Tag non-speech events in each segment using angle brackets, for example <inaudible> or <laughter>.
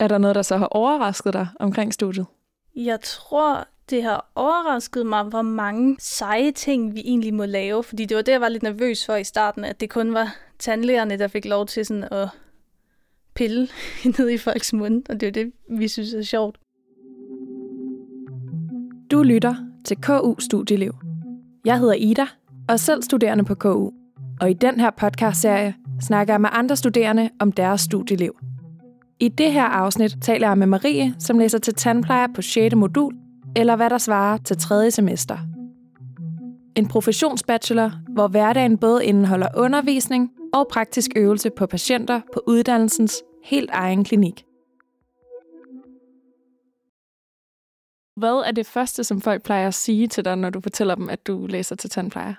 Er der noget, der så har overrasket dig omkring studiet? Jeg tror, det har overrasket mig, hvor mange seje ting vi egentlig må lave. Fordi det var det, jeg var lidt nervøs for i starten, at det kun var tandlægerne, der fik lov til sådan at pille <laughs> ned i folks mund. Og det er det, vi synes er sjovt. Du lytter til KU Studieliv. Jeg hedder Ida, og er selv studerende på KU. Og i den her podcastserie snakker jeg med andre studerende om deres studieliv. I det her afsnit taler jeg med Marie, som læser til tandplejer på 6. modul, eller hvad der svarer til 3. semester. En professionsbachelor, hvor hverdagen både indeholder undervisning og praktisk øvelse på patienter på uddannelsens helt egen klinik. Hvad er det første, som folk plejer at sige til dig, når du fortæller dem, at du læser til tandplejer?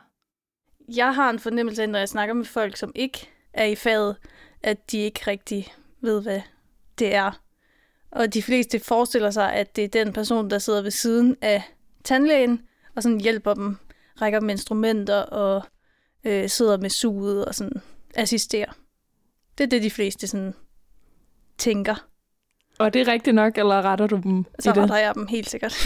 Jeg har en fornemmelse af, når jeg snakker med folk, som ikke er i faget, at de ikke rigtig ved, hvad det er. Og de fleste forestiller sig, at det er den person, der sidder ved siden af tandlægen, og sådan hjælper dem, rækker dem instrumenter og øh, sidder med suget og sådan assisterer. Det er det, de fleste sådan tænker. Og det er rigtigt nok, eller retter du dem Så i det? retter jeg dem helt sikkert. <laughs>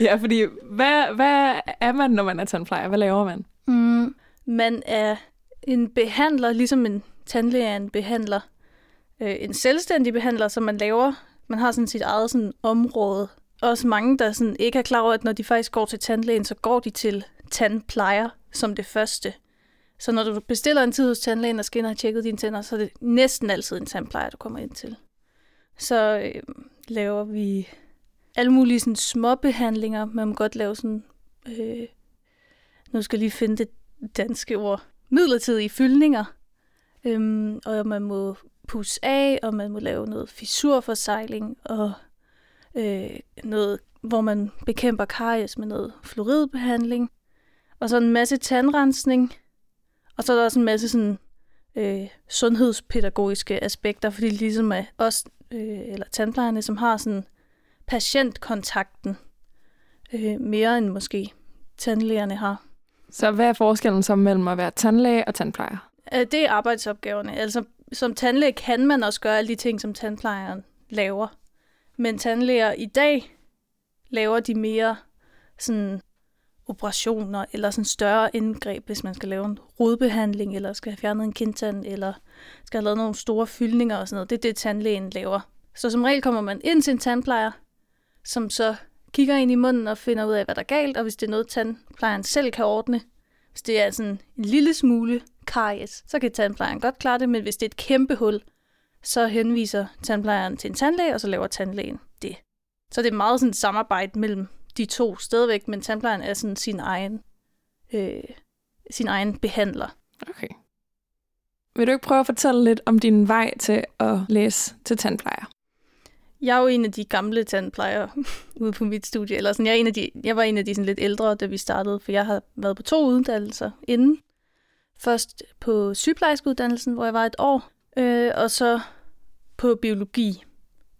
Ja, fordi hvad, hvad er man, når man er tandplejer? Hvad laver man? mm, man er en behandler, ligesom en tandlæge er en behandler. Øh, en selvstændig behandler, som man laver. Man har sådan sit eget sådan, område. Også mange, der sådan, ikke er klar over, at når de faktisk går til tandlægen, så går de til tandplejer som det første. Så når du bestiller en tid hos tandlægen og skal ind og have tjekket dine tænder, så er det næsten altid en tandplejer, du kommer ind til. Så øh, laver vi alle mulige sådan, små behandlinger. Man må godt lave sådan... Øh, nu skal jeg lige finde det danske ord. Midlertidige fyldninger. Øhm, og man må pusse af, og man må lave noget fissurforsejling, og øh, noget, hvor man bekæmper karies med noget fluoridbehandling. Og så en masse tandrensning. Og så er der også en masse sådan, øh, sundhedspædagogiske aspekter, fordi ligesom er os, øh, eller tandplejerne, som har sådan patientkontakten øh, mere end måske tandlægerne har. Så hvad er forskellen så mellem at være tandlæge og tandplejer? Øh, Det er arbejdsopgaverne. Altså, som tandlæge kan man også gøre alle de ting, som tandplejeren laver. Men tandlæger i dag laver de mere sådan operationer eller sådan større indgreb, hvis man skal lave en rodbehandling, eller skal have fjernet en kindtand, eller skal have lavet nogle store fyldninger og sådan noget. Det er det, tandlægen laver. Så som regel kommer man ind til en tandplejer, som så kigger ind i munden og finder ud af, hvad der er galt, og hvis det er noget, tandplejeren selv kan ordne, hvis det er altså sådan en lille smule karies, så kan tandplejeren godt klare det, men hvis det er et kæmpe hul, så henviser tandplejeren til en tandlæge, og så laver tandlægen det. Så det er meget sådan et samarbejde mellem de to stadigvæk, men tandplejeren er sådan sin egen, øh, sin egen behandler. Okay. Vil du ikke prøve at fortælle lidt om din vej til at læse til tandplejer? Jeg er jo en af de gamle tandplejere <laughs> ude på mit studie. Eller sådan, jeg, er en af de, jeg var en af de sådan lidt ældre, da vi startede, for jeg har været på to uddannelser inden. Først på sygeplejerskeuddannelsen, hvor jeg var et år, øh, og så på biologi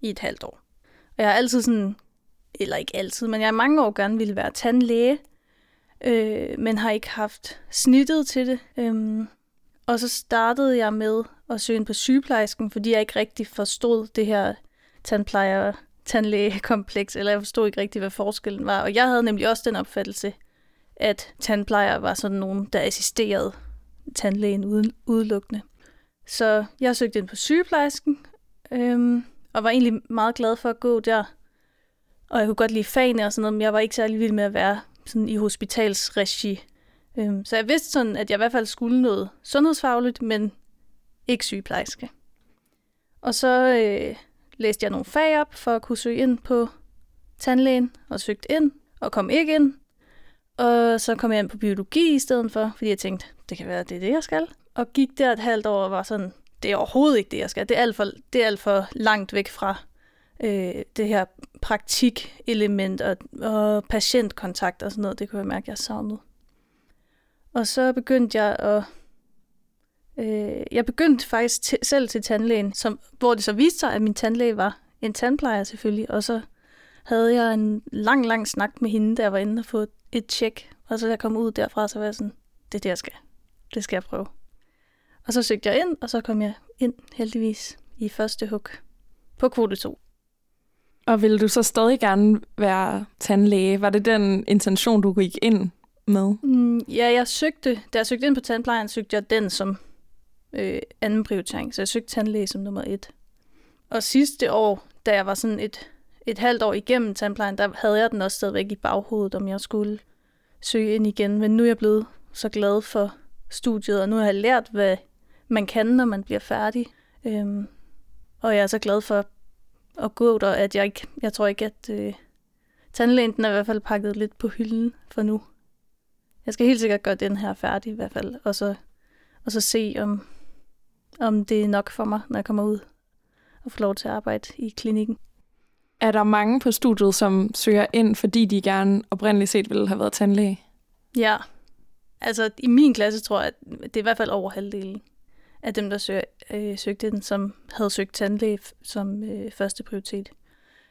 i et halvt år. Og jeg har altid sådan, eller ikke altid, men jeg har i mange år gerne ville være tandlæge, øh, men har ikke haft snittet til det. Øhm, og så startede jeg med at søge ind på sygeplejersken, fordi jeg ikke rigtig forstod det her tandplejer tandlægekompleks, eller jeg forstod ikke rigtig, hvad forskellen var. Og jeg havde nemlig også den opfattelse, at tandplejer var sådan nogen, der assisterede tandlægen uden, udelukkende. Så jeg søgte ind på sygeplejersken, øhm, og var egentlig meget glad for at gå der. Og jeg kunne godt lide fagene og sådan noget, men jeg var ikke særlig vild med at være sådan i hospitalsregi. Øhm, så jeg vidste sådan, at jeg i hvert fald skulle noget sundhedsfagligt, men ikke sygeplejerske. Og så øh, læste jeg nogle fag op for at kunne søge ind på tandlægen, og søgte ind, og kom ikke ind. Og så kom jeg ind på biologi i stedet for, fordi jeg tænkte, det kan være, det er det, jeg skal. Og gik der et halvt år og var sådan, det er overhovedet ikke det, jeg skal. Det er alt for, det er alt for langt væk fra øh, det her praktikelement og, og patientkontakt og sådan noget. Det kunne jeg mærke, jeg savnede. Og så begyndte jeg at Øh, jeg begyndte faktisk selv til tandlægen, som, hvor det så viste sig, at min tandlæge var en tandplejer selvfølgelig, og så havde jeg en lang, lang snak med hende, der var inde og få et tjek, og så jeg kom ud derfra, så var jeg sådan, det er det, jeg skal. Det skal jeg prøve. Og så søgte jeg ind, og så kom jeg ind heldigvis i første hug. på kvote 2. Og ville du så stadig gerne være tandlæge? Var det den intention, du gik ind med? Mm, ja, jeg søgte, da jeg søgte ind på tandplejen, søgte jeg den som øh, anden prioritering. Så jeg søgte tandlæge som nummer et. Og sidste år, da jeg var sådan et, et halvt år igennem tandplejen, der havde jeg den også stadigvæk i baghovedet, om jeg skulle søge ind igen. Men nu er jeg blevet så glad for studiet, og nu har jeg lært, hvad man kan, når man bliver færdig. Øhm, og jeg er så glad for at gå der, at jeg ikke, jeg tror ikke, at øh, tandlægen den er i hvert fald pakket lidt på hylden for nu. Jeg skal helt sikkert gøre den her færdig i hvert fald, og så, og så se, om, om det er nok for mig, når jeg kommer ud og får lov til at arbejde i klinikken. Er der mange på studiet, som søger ind, fordi de gerne oprindeligt set ville have været tandlæge? Ja. Altså, i min klasse tror jeg, at det er i hvert fald over halvdelen af dem, der søger, øh, søgte den, som havde søgt tandlæge som øh, første prioritet.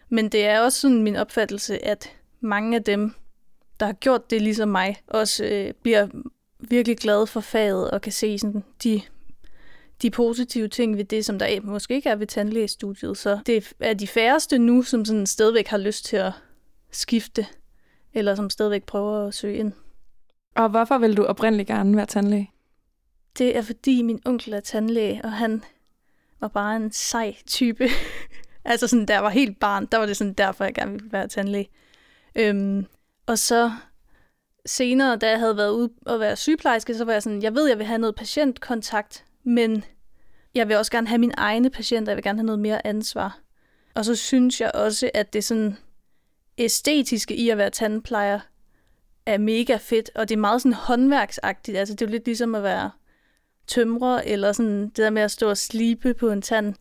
Men det er også sådan min opfattelse, at mange af dem, der har gjort det ligesom mig, også øh, bliver virkelig glade for faget og kan se sådan de, de positive ting ved det, som der måske ikke er ved tandlægestudiet. Så det er de færreste nu, som sådan stadigvæk har lyst til at skifte, eller som stadigvæk prøver at søge ind. Og hvorfor vil du oprindeligt gerne være tandlæge? Det er fordi min onkel er tandlæge, og han var bare en sej type. <laughs> altså sådan, da jeg var helt barn, der var det sådan derfor, jeg gerne ville være tandlæge. Øhm, og så senere, da jeg havde været ude og være sygeplejerske, så var jeg sådan, jeg ved, jeg vil have noget patientkontakt, men jeg vil også gerne have mine egne patienter, jeg vil gerne have noget mere ansvar. Og så synes jeg også, at det sådan æstetiske i at være tandplejer er mega fedt, og det er meget sådan håndværksagtigt. Altså det er jo lidt ligesom at være tømrer, eller sådan det der med at stå og slibe på en tand,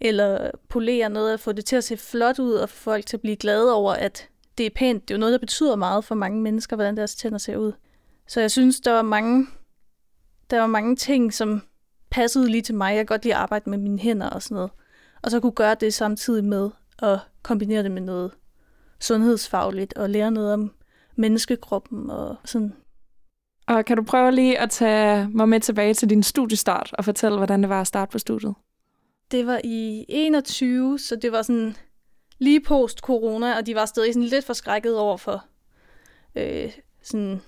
eller polere noget og få det til at se flot ud, og få folk til at blive glade over, at det er pænt. Det er jo noget, der betyder meget for mange mennesker, hvordan deres tænder ser ud. Så jeg synes, der var mange, der var mange ting, som passede lige til mig. Jeg kan godt lide at arbejde med mine hænder og sådan noget. Og så kunne gøre det samtidig med at kombinere det med noget sundhedsfagligt og lære noget om menneskekroppen og sådan. Og kan du prøve lige at tage mig med tilbage til din studiestart og fortælle, hvordan det var at starte på studiet? Det var i 21, så det var sådan lige post corona, og de var stadig sådan lidt forskrækket over for øh, sådan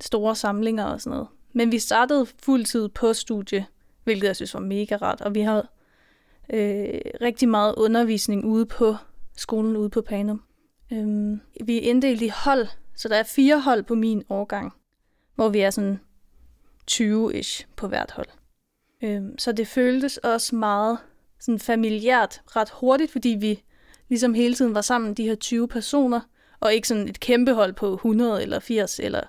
store samlinger og sådan noget. Men vi startede fuldtid på studie, hvilket jeg synes var mega rart, og vi havde øh, rigtig meget undervisning ude på skolen ude på Panum. Øhm, vi er inddelt i hold, så der er fire hold på min årgang, hvor vi er sådan 20-ish på hvert hold. Øhm, så det føltes også meget sådan familiært ret hurtigt, fordi vi ligesom hele tiden var sammen, de her 20 personer, og ikke sådan et kæmpe hold på 100 eller 80, eller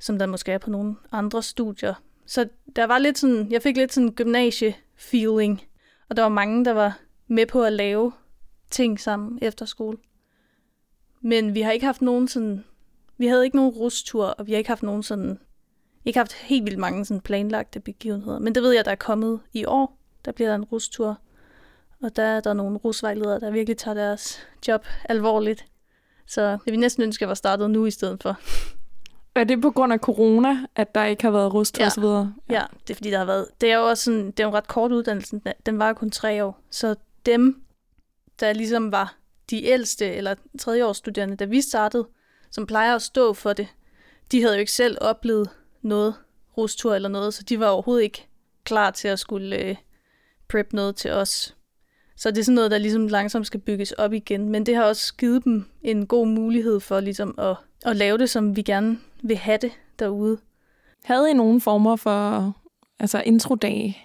som der måske er på nogle andre studier. Så der var lidt sådan, jeg fik lidt sådan gymnasie-feeling, og der var mange, der var med på at lave ting sammen efter skole. Men vi har ikke haft nogen sådan, vi havde ikke nogen rustur, og vi har ikke haft nogen sådan, ikke haft helt vildt mange sådan planlagte begivenheder. Men det ved jeg, der er kommet i år. Der bliver der en rustur og der er der nogle rusvejledere, der virkelig tager deres job alvorligt. Så det vi næsten ønske, var startet nu i stedet for. <laughs> Er det på grund af corona, at der ikke har været rust ja. og så videre? Ja. ja, det er fordi, der har været... Det er jo også sådan, det er en ret kort uddannelse. Den var kun tre år. Så dem, der ligesom var de ældste eller tredjeårsstuderende, da vi startede, som plejer at stå for det, de havde jo ikke selv oplevet noget rustur eller noget, så de var overhovedet ikke klar til at skulle øh, prep noget til os. Så det er sådan noget, der ligesom langsomt skal bygges op igen. Men det har også givet dem en god mulighed for ligesom at, at lave det, som vi gerne vil have det derude. Havde I nogen former for altså introdage?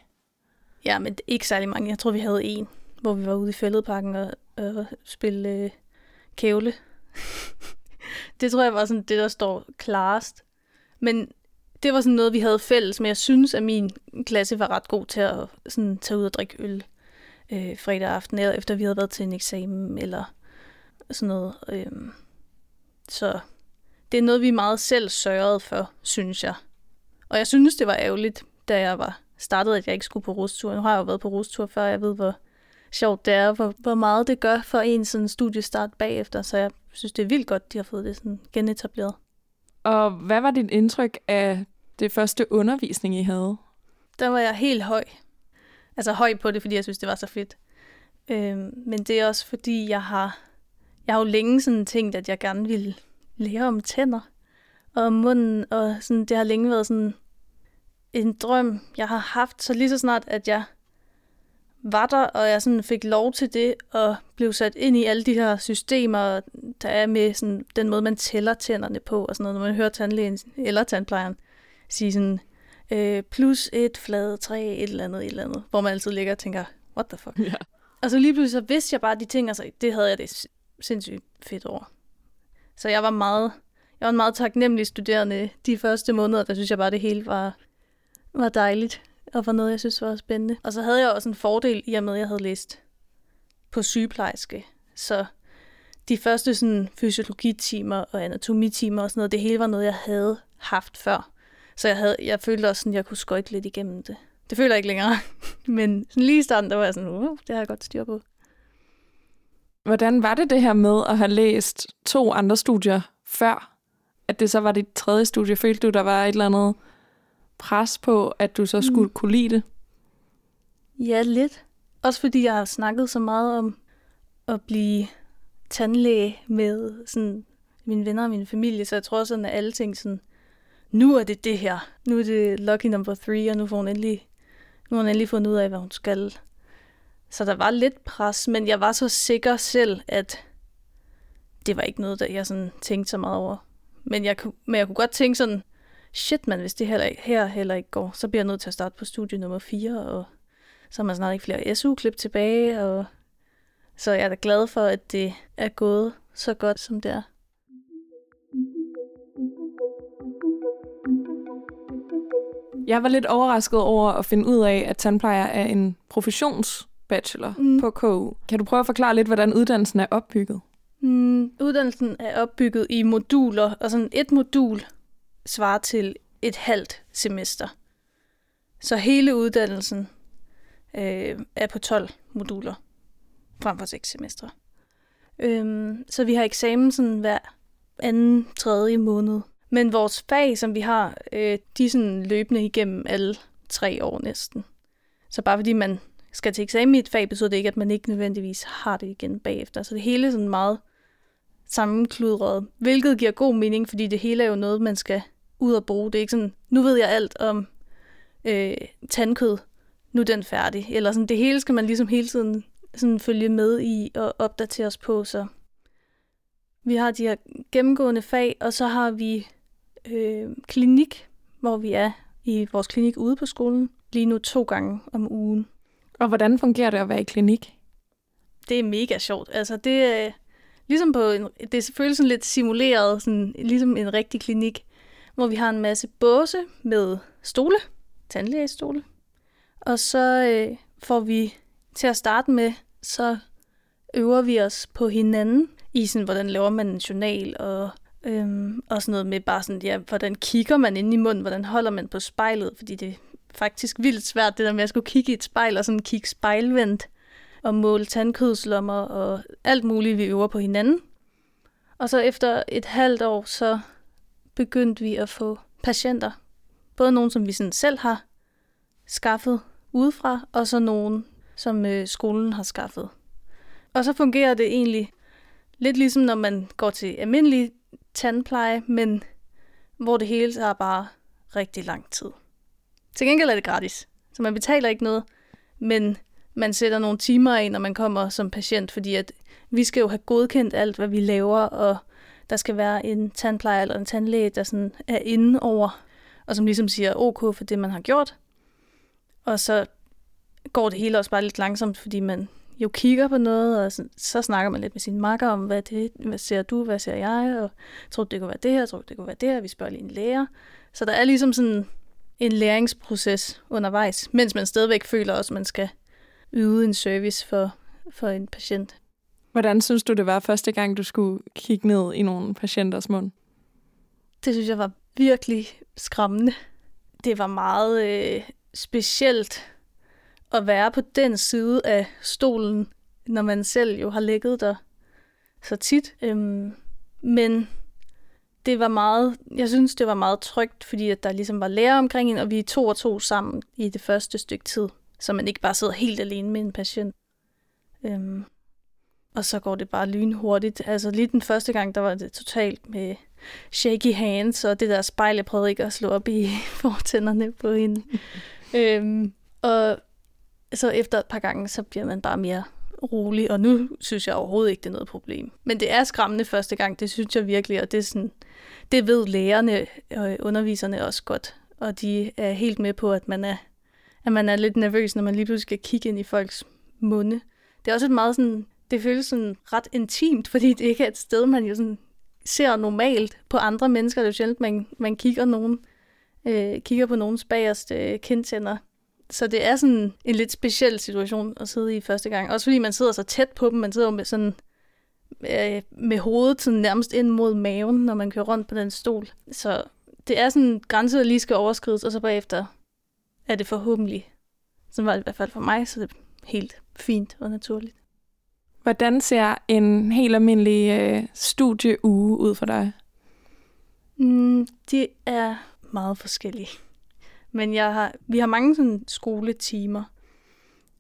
Ja, men ikke særlig mange. Jeg tror, vi havde en, hvor vi var ude i fældeparken og, og spille øh, kævle. <laughs> det tror jeg var sådan det, der står klarest. Men det var sådan noget, vi havde fælles, men jeg synes, at min klasse var ret god til at sådan, tage ud og drikke øl øh, fredag aften, eller efter vi havde været til en eksamen, eller sådan noget. Øh, så det er noget, vi meget selv sørgede for, synes jeg. Og jeg synes, det var ærgerligt, da jeg var startet, at jeg ikke skulle på rustur. Nu har jeg jo været på rustur før, jeg ved, hvor sjovt det er, hvor, hvor meget det gør for en sådan studiestart bagefter. Så jeg synes, det er vildt godt, de har fået det sådan genetableret. Og hvad var dit indtryk af det første undervisning, I havde? Der var jeg helt høj altså høj på det, fordi jeg synes, det var så fedt. Øhm, men det er også fordi, jeg har, jeg har jo længe sådan tænkt, at jeg gerne ville lære om tænder og om munden, og sådan, det har længe været sådan en drøm, jeg har haft. Så lige så snart, at jeg var der, og jeg sådan fik lov til det, og blev sat ind i alle de her systemer, der er med sådan, den måde, man tæller tænderne på, og sådan noget, når man hører tandlægen eller tandplejeren sige sådan, øh, plus et, flade, tre, et eller andet, et eller andet, hvor man altid ligger og tænker, what the fuck? Ja. Og så lige pludselig så vidste jeg bare de ting, altså det havde jeg det sindssygt fedt over. Så jeg var meget, jeg var en meget taknemmelig studerende de første måneder, der synes jeg bare, det hele var, var dejligt, og var noget, jeg synes var spændende. Og så havde jeg også en fordel i og med, at jeg havde læst på sygeplejerske. Så de første sådan, fysiologitimer og anatomitimer og sådan noget, det hele var noget, jeg havde haft før. Så jeg, havde, jeg følte også, at jeg kunne skøjte lidt igennem det. Det føler jeg ikke længere. <laughs> Men sådan lige i starten, der var jeg sådan, uh, det har jeg godt styr på. Hvordan var det det her med at have læst to andre studier før? At det så var dit tredje studie. Følte du, der var et eller andet pres på, at du så mm. skulle mm. kunne lide det? Ja, lidt. Også fordi jeg har snakket så meget om at blive tandlæge med sådan, mine venner og min familie, så jeg tror sådan, at alle ting sådan, nu er det det her. Nu er det lucky number three, og nu får hun endelig, nu har hun endelig fundet ud af, hvad hun skal. Så der var lidt pres, men jeg var så sikker selv, at det var ikke noget, der jeg sådan tænkte så meget over. Men jeg, men jeg kunne godt tænke sådan, shit man, hvis det heller, her heller ikke går, så bliver jeg nødt til at starte på studie nummer 4, og så har man snart ikke flere SU-klip tilbage, og så jeg er da glad for, at det er gået så godt, som det er. Jeg var lidt overrasket over at finde ud af, at tandplejer er en professions professionsbachelor mm. på KU. Kan du prøve at forklare lidt, hvordan uddannelsen er opbygget? Mm, uddannelsen er opbygget i moduler, og sådan et modul svarer til et halvt semester. Så hele uddannelsen øh, er på 12 moduler, frem for 6 semestre. Øhm, så vi har eksamen sådan hver anden, tredje måned. Men vores fag, som vi har, øh, de er sådan løbende igennem alle tre år næsten. Så bare fordi man skal til eksamen i et fag, betyder det ikke, at man ikke nødvendigvis har det igen bagefter. Så det hele er sådan meget sammenkludret, hvilket giver god mening, fordi det hele er jo noget, man skal ud og bruge. Det er ikke sådan, nu ved jeg alt om øh, tandkød, nu er den færdig. Eller sådan, det hele skal man ligesom hele tiden sådan følge med i og opdatere os på. Så vi har de her gennemgående fag, og så har vi øh, klinik, hvor vi er i vores klinik ude på skolen, lige nu to gange om ugen. Og hvordan fungerer det at være i klinik? Det er mega sjovt. Altså det er ligesom på en, det føles sådan lidt simuleret, sådan, ligesom en rigtig klinik, hvor vi har en masse båse med stole, tandlægestole. Og så øh, får vi til at starte med, så øver vi os på hinanden i sådan, hvordan laver man en journal, og, øhm, og sådan noget med bare sådan, ja, hvordan kigger man ind i munden, hvordan holder man på spejlet, fordi det faktisk vildt svært, det der med at skulle kigge i et spejl, og sådan kigge spejlvendt, og måle tandkødslommer, og alt muligt, vi øver på hinanden. Og så efter et halvt år, så begyndte vi at få patienter. Både nogen, som vi sådan selv har skaffet udefra, og så nogen, som øh, skolen har skaffet. Og så fungerer det egentlig lidt ligesom, når man går til almindelig tandpleje, men hvor det hele tager bare rigtig lang tid. Til gengæld er det gratis, så man betaler ikke noget, men man sætter nogle timer ind, når man kommer som patient, fordi at vi skal jo have godkendt alt, hvad vi laver, og der skal være en tandplejer eller en tandlæge, der sådan er inde over, og som ligesom siger ok for det, man har gjort. Og så går det hele også bare lidt langsomt, fordi man jo kigger på noget, og så, så snakker man lidt med sine makker om, hvad, det, hvad ser du, hvad ser jeg, og tror det kunne være det her, tror det kunne være det her, vi spørger lige en læger. Så der er ligesom sådan en læringsproces undervejs, mens man stadigvæk føler også, at man skal yde en service for, for en patient. Hvordan synes du, det var første gang, du skulle kigge ned i nogle patienters mund? Det synes jeg var virkelig skræmmende. Det var meget øh, specielt at være på den side af stolen, når man selv jo har ligget der så tit. Øhm, men det var meget, jeg synes, det var meget trygt, fordi at der ligesom var lærer omkring en, og vi er to og to sammen i det første stykke tid, så man ikke bare sidder helt alene med en patient. Øhm, og så går det bare lynhurtigt. Altså lige den første gang, der var det totalt med shaky hands, og det der spejl, jeg prøvede ikke at slå op i <laughs> fortænderne på hende. <laughs> øhm, og så efter et par gange, så bliver man bare mere rolig, og nu synes jeg overhovedet ikke, det er noget problem. Men det er skræmmende første gang, det synes jeg virkelig, og det, er sådan, det ved lærerne og underviserne også godt, og de er helt med på, at man er, at man er lidt nervøs, når man lige pludselig skal kigge ind i folks munde. Det er også et meget sådan, det føles sådan ret intimt, fordi det ikke er et sted, man jo sådan ser normalt på andre mennesker. Det er jo sjældent, man, man kigger, nogen, øh, kigger på nogens bagerste øh, kindtænder så det er sådan en lidt speciel situation at sidde i første gang. Også fordi man sidder så tæt på dem. Man sidder med sådan øh, med hovedet sådan nærmest ind mod maven, når man kører rundt på den stol. Så det er sådan en grænse, der lige skal overskrides, og så bagefter er det forhåbentlig, som var det i hvert fald for mig, så det er helt fint og naturligt. Hvordan ser en helt almindelig øh, studieuge ud for dig? Mm, det er meget forskellige. Men jeg har, vi har mange sådan skoletimer.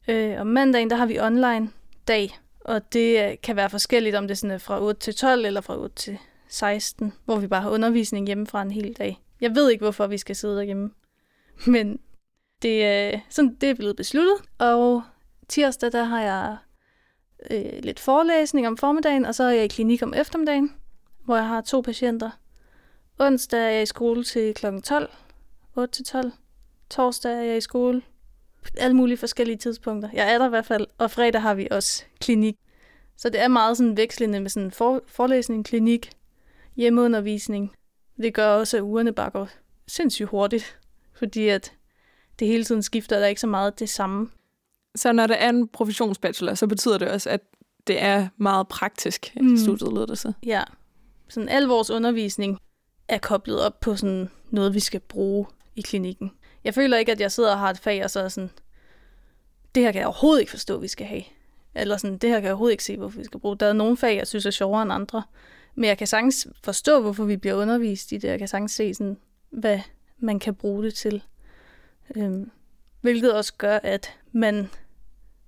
Øh, og mandagen, der har vi online dag, og det øh, kan være forskelligt, om det sådan er fra 8 til 12 eller fra 8 til 16, hvor vi bare har undervisning hjemmefra en hel dag. Jeg ved ikke, hvorfor vi skal sidde derhjemme, <laughs> men det, er, sådan, det er blevet besluttet. Og tirsdag, der har jeg øh, lidt forelæsning om formiddagen, og så er jeg i klinik om eftermiddagen, hvor jeg har to patienter. Onsdag er jeg i skole til kl. 12, 8-12. Torsdag er jeg i skole. Alle mulige forskellige tidspunkter. Jeg er der i hvert fald. Og fredag har vi også klinik. Så det er meget sådan vekslende med sådan for, forelæsning, klinik, hjemmeundervisning. Det gør også, at ugerne bare går sindssygt hurtigt. Fordi at det hele tiden skifter, og der er ikke så meget det samme. Så når det er en professionsbachelor, så betyder det også, at det er meget praktisk mm. studieledelse? Ja. Sådan al vores undervisning er koblet op på sådan noget, vi skal bruge i klinikken. Jeg føler ikke, at jeg sidder og har et fag, og så er sådan, det her kan jeg overhovedet ikke forstå, vi skal have. Eller sådan, det her kan jeg overhovedet ikke se, hvorfor vi skal bruge. Der er nogle fag, jeg synes er sjovere end andre. Men jeg kan sagtens forstå, hvorfor vi bliver undervist i det. Jeg kan sagtens se, sådan, hvad man kan bruge det til. Øhm, hvilket også gør, at man,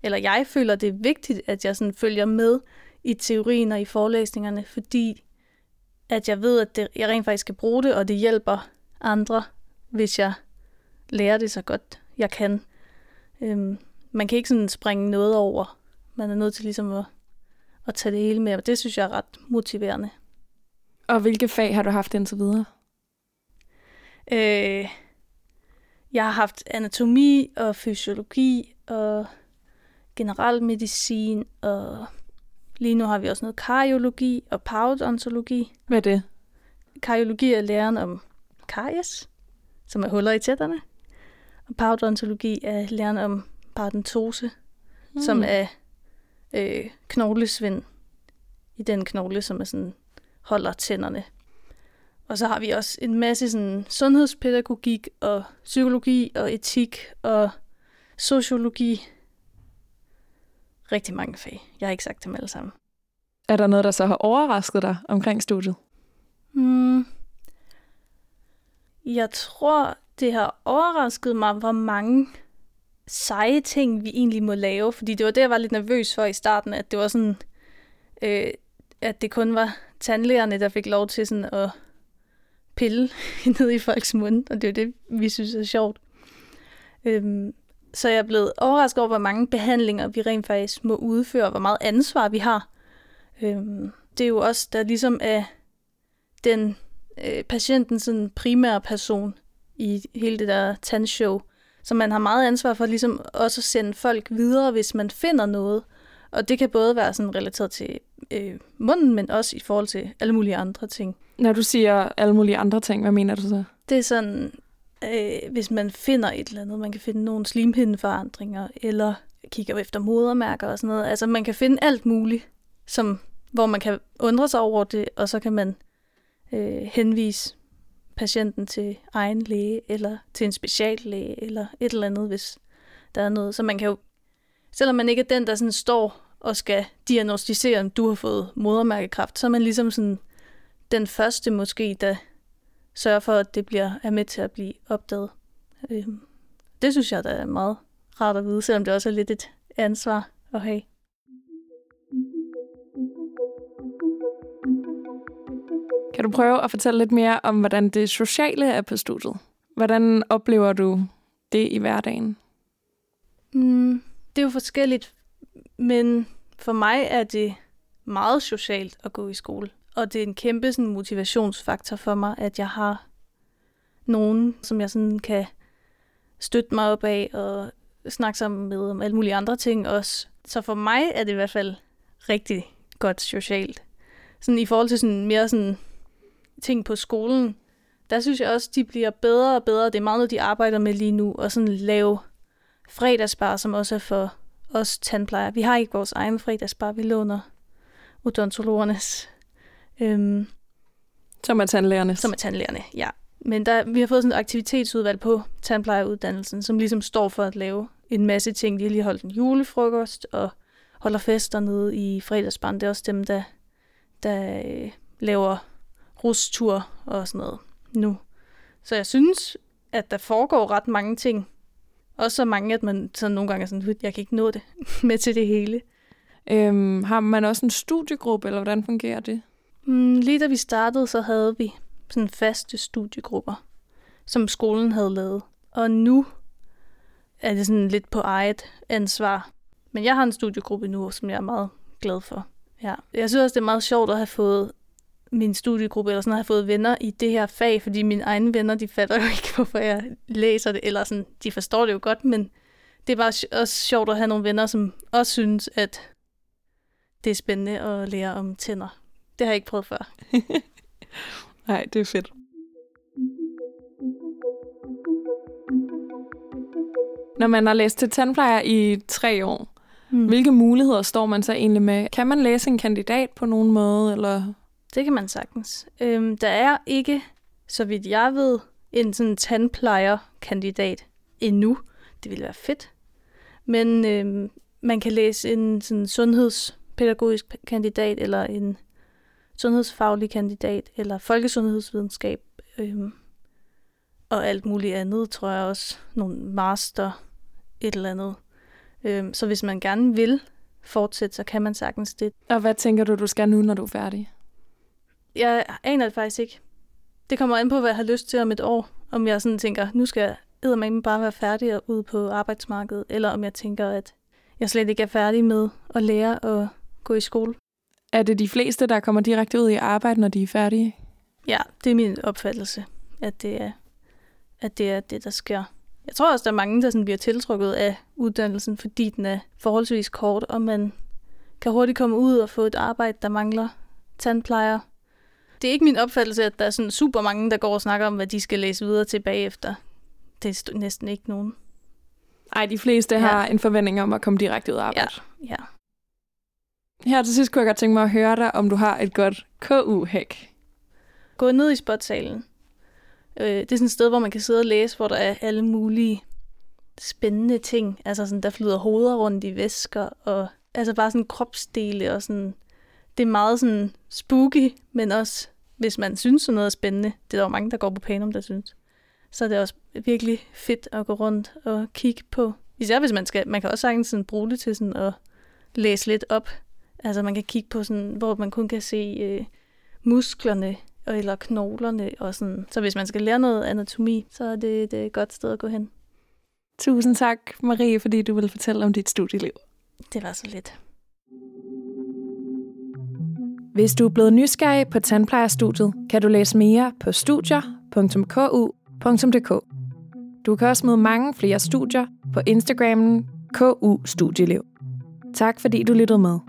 eller jeg føler, det er vigtigt, at jeg sådan følger med i teorien og i forelæsningerne, fordi at jeg ved, at det, jeg rent faktisk skal bruge det, og det hjælper andre, hvis jeg lærer det så godt jeg kan. Øhm, man kan ikke sådan springe noget over. Man er nødt til ligesom at, at tage det hele med, og det synes jeg er ret motiverende. Og hvilke fag har du haft indtil videre? Øh, jeg har haft anatomi og fysiologi og generel medicin, og lige nu har vi også noget kardiologi og parodontologi. Hvad er det? Kardiologi er læren om karies, som er huller i tætterne. Og parodontologi er læren om parodontose, mm. som er øh, knoglesvind i den knogle, som er sådan, holder tænderne. Og så har vi også en masse sådan, sundhedspædagogik og psykologi og etik og sociologi. Rigtig mange fag. Jeg har ikke sagt dem alle sammen. Er der noget, der så har overrasket dig omkring studiet? Mm, jeg tror, det har overrasket mig, hvor mange seje ting, vi egentlig må lave. Fordi det var det, jeg var lidt nervøs for i starten, at det var sådan, øh, at det kun var tandlægerne, der fik lov til sådan at pille <laughs> ned i folks mund, og det er det, vi synes er sjovt. Øhm, så jeg er blevet overrasket over, hvor mange behandlinger vi rent faktisk må udføre, og hvor meget ansvar vi har. Øhm, det er jo også, der ligesom er den øh, patienten sådan primære person i hele det der tandshow. Så man har meget ansvar for ligesom også at sende folk videre, hvis man finder noget. Og det kan både være sådan relateret til øh, munden, men også i forhold til alle mulige andre ting. Når du siger alle mulige andre ting, hvad mener du så? Det er sådan, øh, hvis man finder et eller andet, man kan finde nogle slimhindeforandringer, eller kigger efter modermærker og sådan noget. Altså man kan finde alt muligt, som, hvor man kan undre sig over det, og så kan man øh, henvise patienten til egen læge, eller til en speciallæge, eller et eller andet, hvis der er noget. Så man kan jo, selvom man ikke er den, der sådan står og skal diagnostisere, om du har fået modermærkekræft, så er man ligesom sådan den første måske, der sørger for, at det bliver, er med til at blive opdaget. Øh, det synes jeg, der er meget rart at vide, selvom det også er lidt et ansvar at have. Kan du prøve at fortælle lidt mere om, hvordan det sociale er på studiet? Hvordan oplever du det i hverdagen? Mm, det er jo forskelligt, men for mig er det meget socialt at gå i skole. Og det er en kæmpe sådan, motivationsfaktor for mig, at jeg har nogen, som jeg sådan kan støtte mig op af og snakke sammen med om alle mulige andre ting også. Så for mig er det i hvert fald rigtig godt socialt. Sådan i forhold til sådan mere sådan ting på skolen, der synes jeg også, de bliver bedre og bedre. Det er meget noget, de arbejder med lige nu, og sådan lave fredagsbar, som også er for os tandplejere. Vi har ikke vores egen fredagsbar, vi låner odontologernes. Øhm, som er tandlægernes. Som er tandlægerne, ja. Men der, vi har fået sådan et aktivitetsudvalg på tandplejeuddannelsen, som ligesom står for at lave en masse ting. De har lige holdt en julefrokost og holder fester nede i fredagsbarn. Det er også dem, der, der øh, laver rustur og sådan noget nu. Så jeg synes, at der foregår ret mange ting. Også så mange, at man så nogle gange er sådan, jeg kan ikke nå det <laughs> med til det hele. Øhm, har man også en studiegruppe, eller hvordan fungerer det? Mm, lige da vi startede, så havde vi sådan faste studiegrupper, som skolen havde lavet. Og nu er det sådan lidt på eget ansvar. Men jeg har en studiegruppe nu, som jeg er meget glad for. Ja. Jeg synes også, det er meget sjovt at have fået min studiegruppe, eller sådan, har fået venner i det her fag, fordi mine egne venner, de fatter jo ikke, <laughs> hvorfor jeg læser det, eller sådan, de forstår det jo godt, men det er bare også sjovt at have nogle venner, som også synes, at det er spændende at lære om tænder. Det har jeg ikke prøvet før. <laughs> Nej, det er fedt. Når man har læst til tandplejer i tre år, hmm. hvilke muligheder står man så egentlig med? Kan man læse en kandidat på nogen måde, eller det kan man sagtens. Øhm, der er ikke, så vidt jeg ved, en sådan tandplejer-kandidat endnu. Det ville være fedt. Men øhm, man kan læse en sådan sundhedspædagogisk kandidat, eller en sundhedsfaglig kandidat, eller folkesundhedsvidenskab, øhm, og alt muligt andet, tror jeg også. Nogle master, et eller andet. Øhm, så hvis man gerne vil fortsætte, så kan man sagtens det. Og hvad tænker du, du skal nu, når du er færdig? Jeg aner det faktisk ikke. Det kommer an på, hvad jeg har lyst til om et år. Om jeg sådan tænker, nu skal jeg bare være færdig og ud på arbejdsmarkedet, eller om jeg tænker, at jeg slet ikke er færdig med at lære at gå i skole. Er det de fleste, der kommer direkte ud i arbejde, når de er færdige? Ja, det er min opfattelse, at det er, at det, er det, der sker. Jeg tror også, der er mange, der sådan bliver tiltrukket af uddannelsen, fordi den er forholdsvis kort, og man kan hurtigt komme ud og få et arbejde, der mangler tandplejer, det er ikke min opfattelse, at der er sådan super mange, der går og snakker om, hvad de skal læse videre til bagefter. Det er næsten ikke nogen. Ej, de fleste ja. har en forventning om at komme direkte ud af arbejde. Ja, ja. Her til sidst kunne jeg godt tænke mig at høre dig, om du har et godt KU-hæk. Gå ned i spotsalen. Øh, det er sådan et sted, hvor man kan sidde og læse, hvor der er alle mulige spændende ting. Altså sådan, der flyder hoveder rundt i væsker, og altså bare sådan kropsdele og sådan det er meget sådan spooky, men også hvis man synes, sådan noget er spændende. Det er der jo mange, der går på Panum, der synes. Så er det også virkelig fedt at gå rundt og kigge på. Især hvis man skal, man kan også sagtens sådan bruge det til sådan at læse lidt op. Altså man kan kigge på sådan, hvor man kun kan se øh, musklerne eller knoglerne og sådan. Så hvis man skal lære noget anatomi, så er det, et godt sted at gå hen. Tusind tak, Marie, fordi du ville fortælle om dit studieliv. Det var så lidt. Hvis du er blevet nysgerrig på tandplejerstudiet, kan du læse mere på studier.ku.dk. Du kan også møde mange flere studier på Instagrammen KU Studieliv. Tak fordi du lyttede med.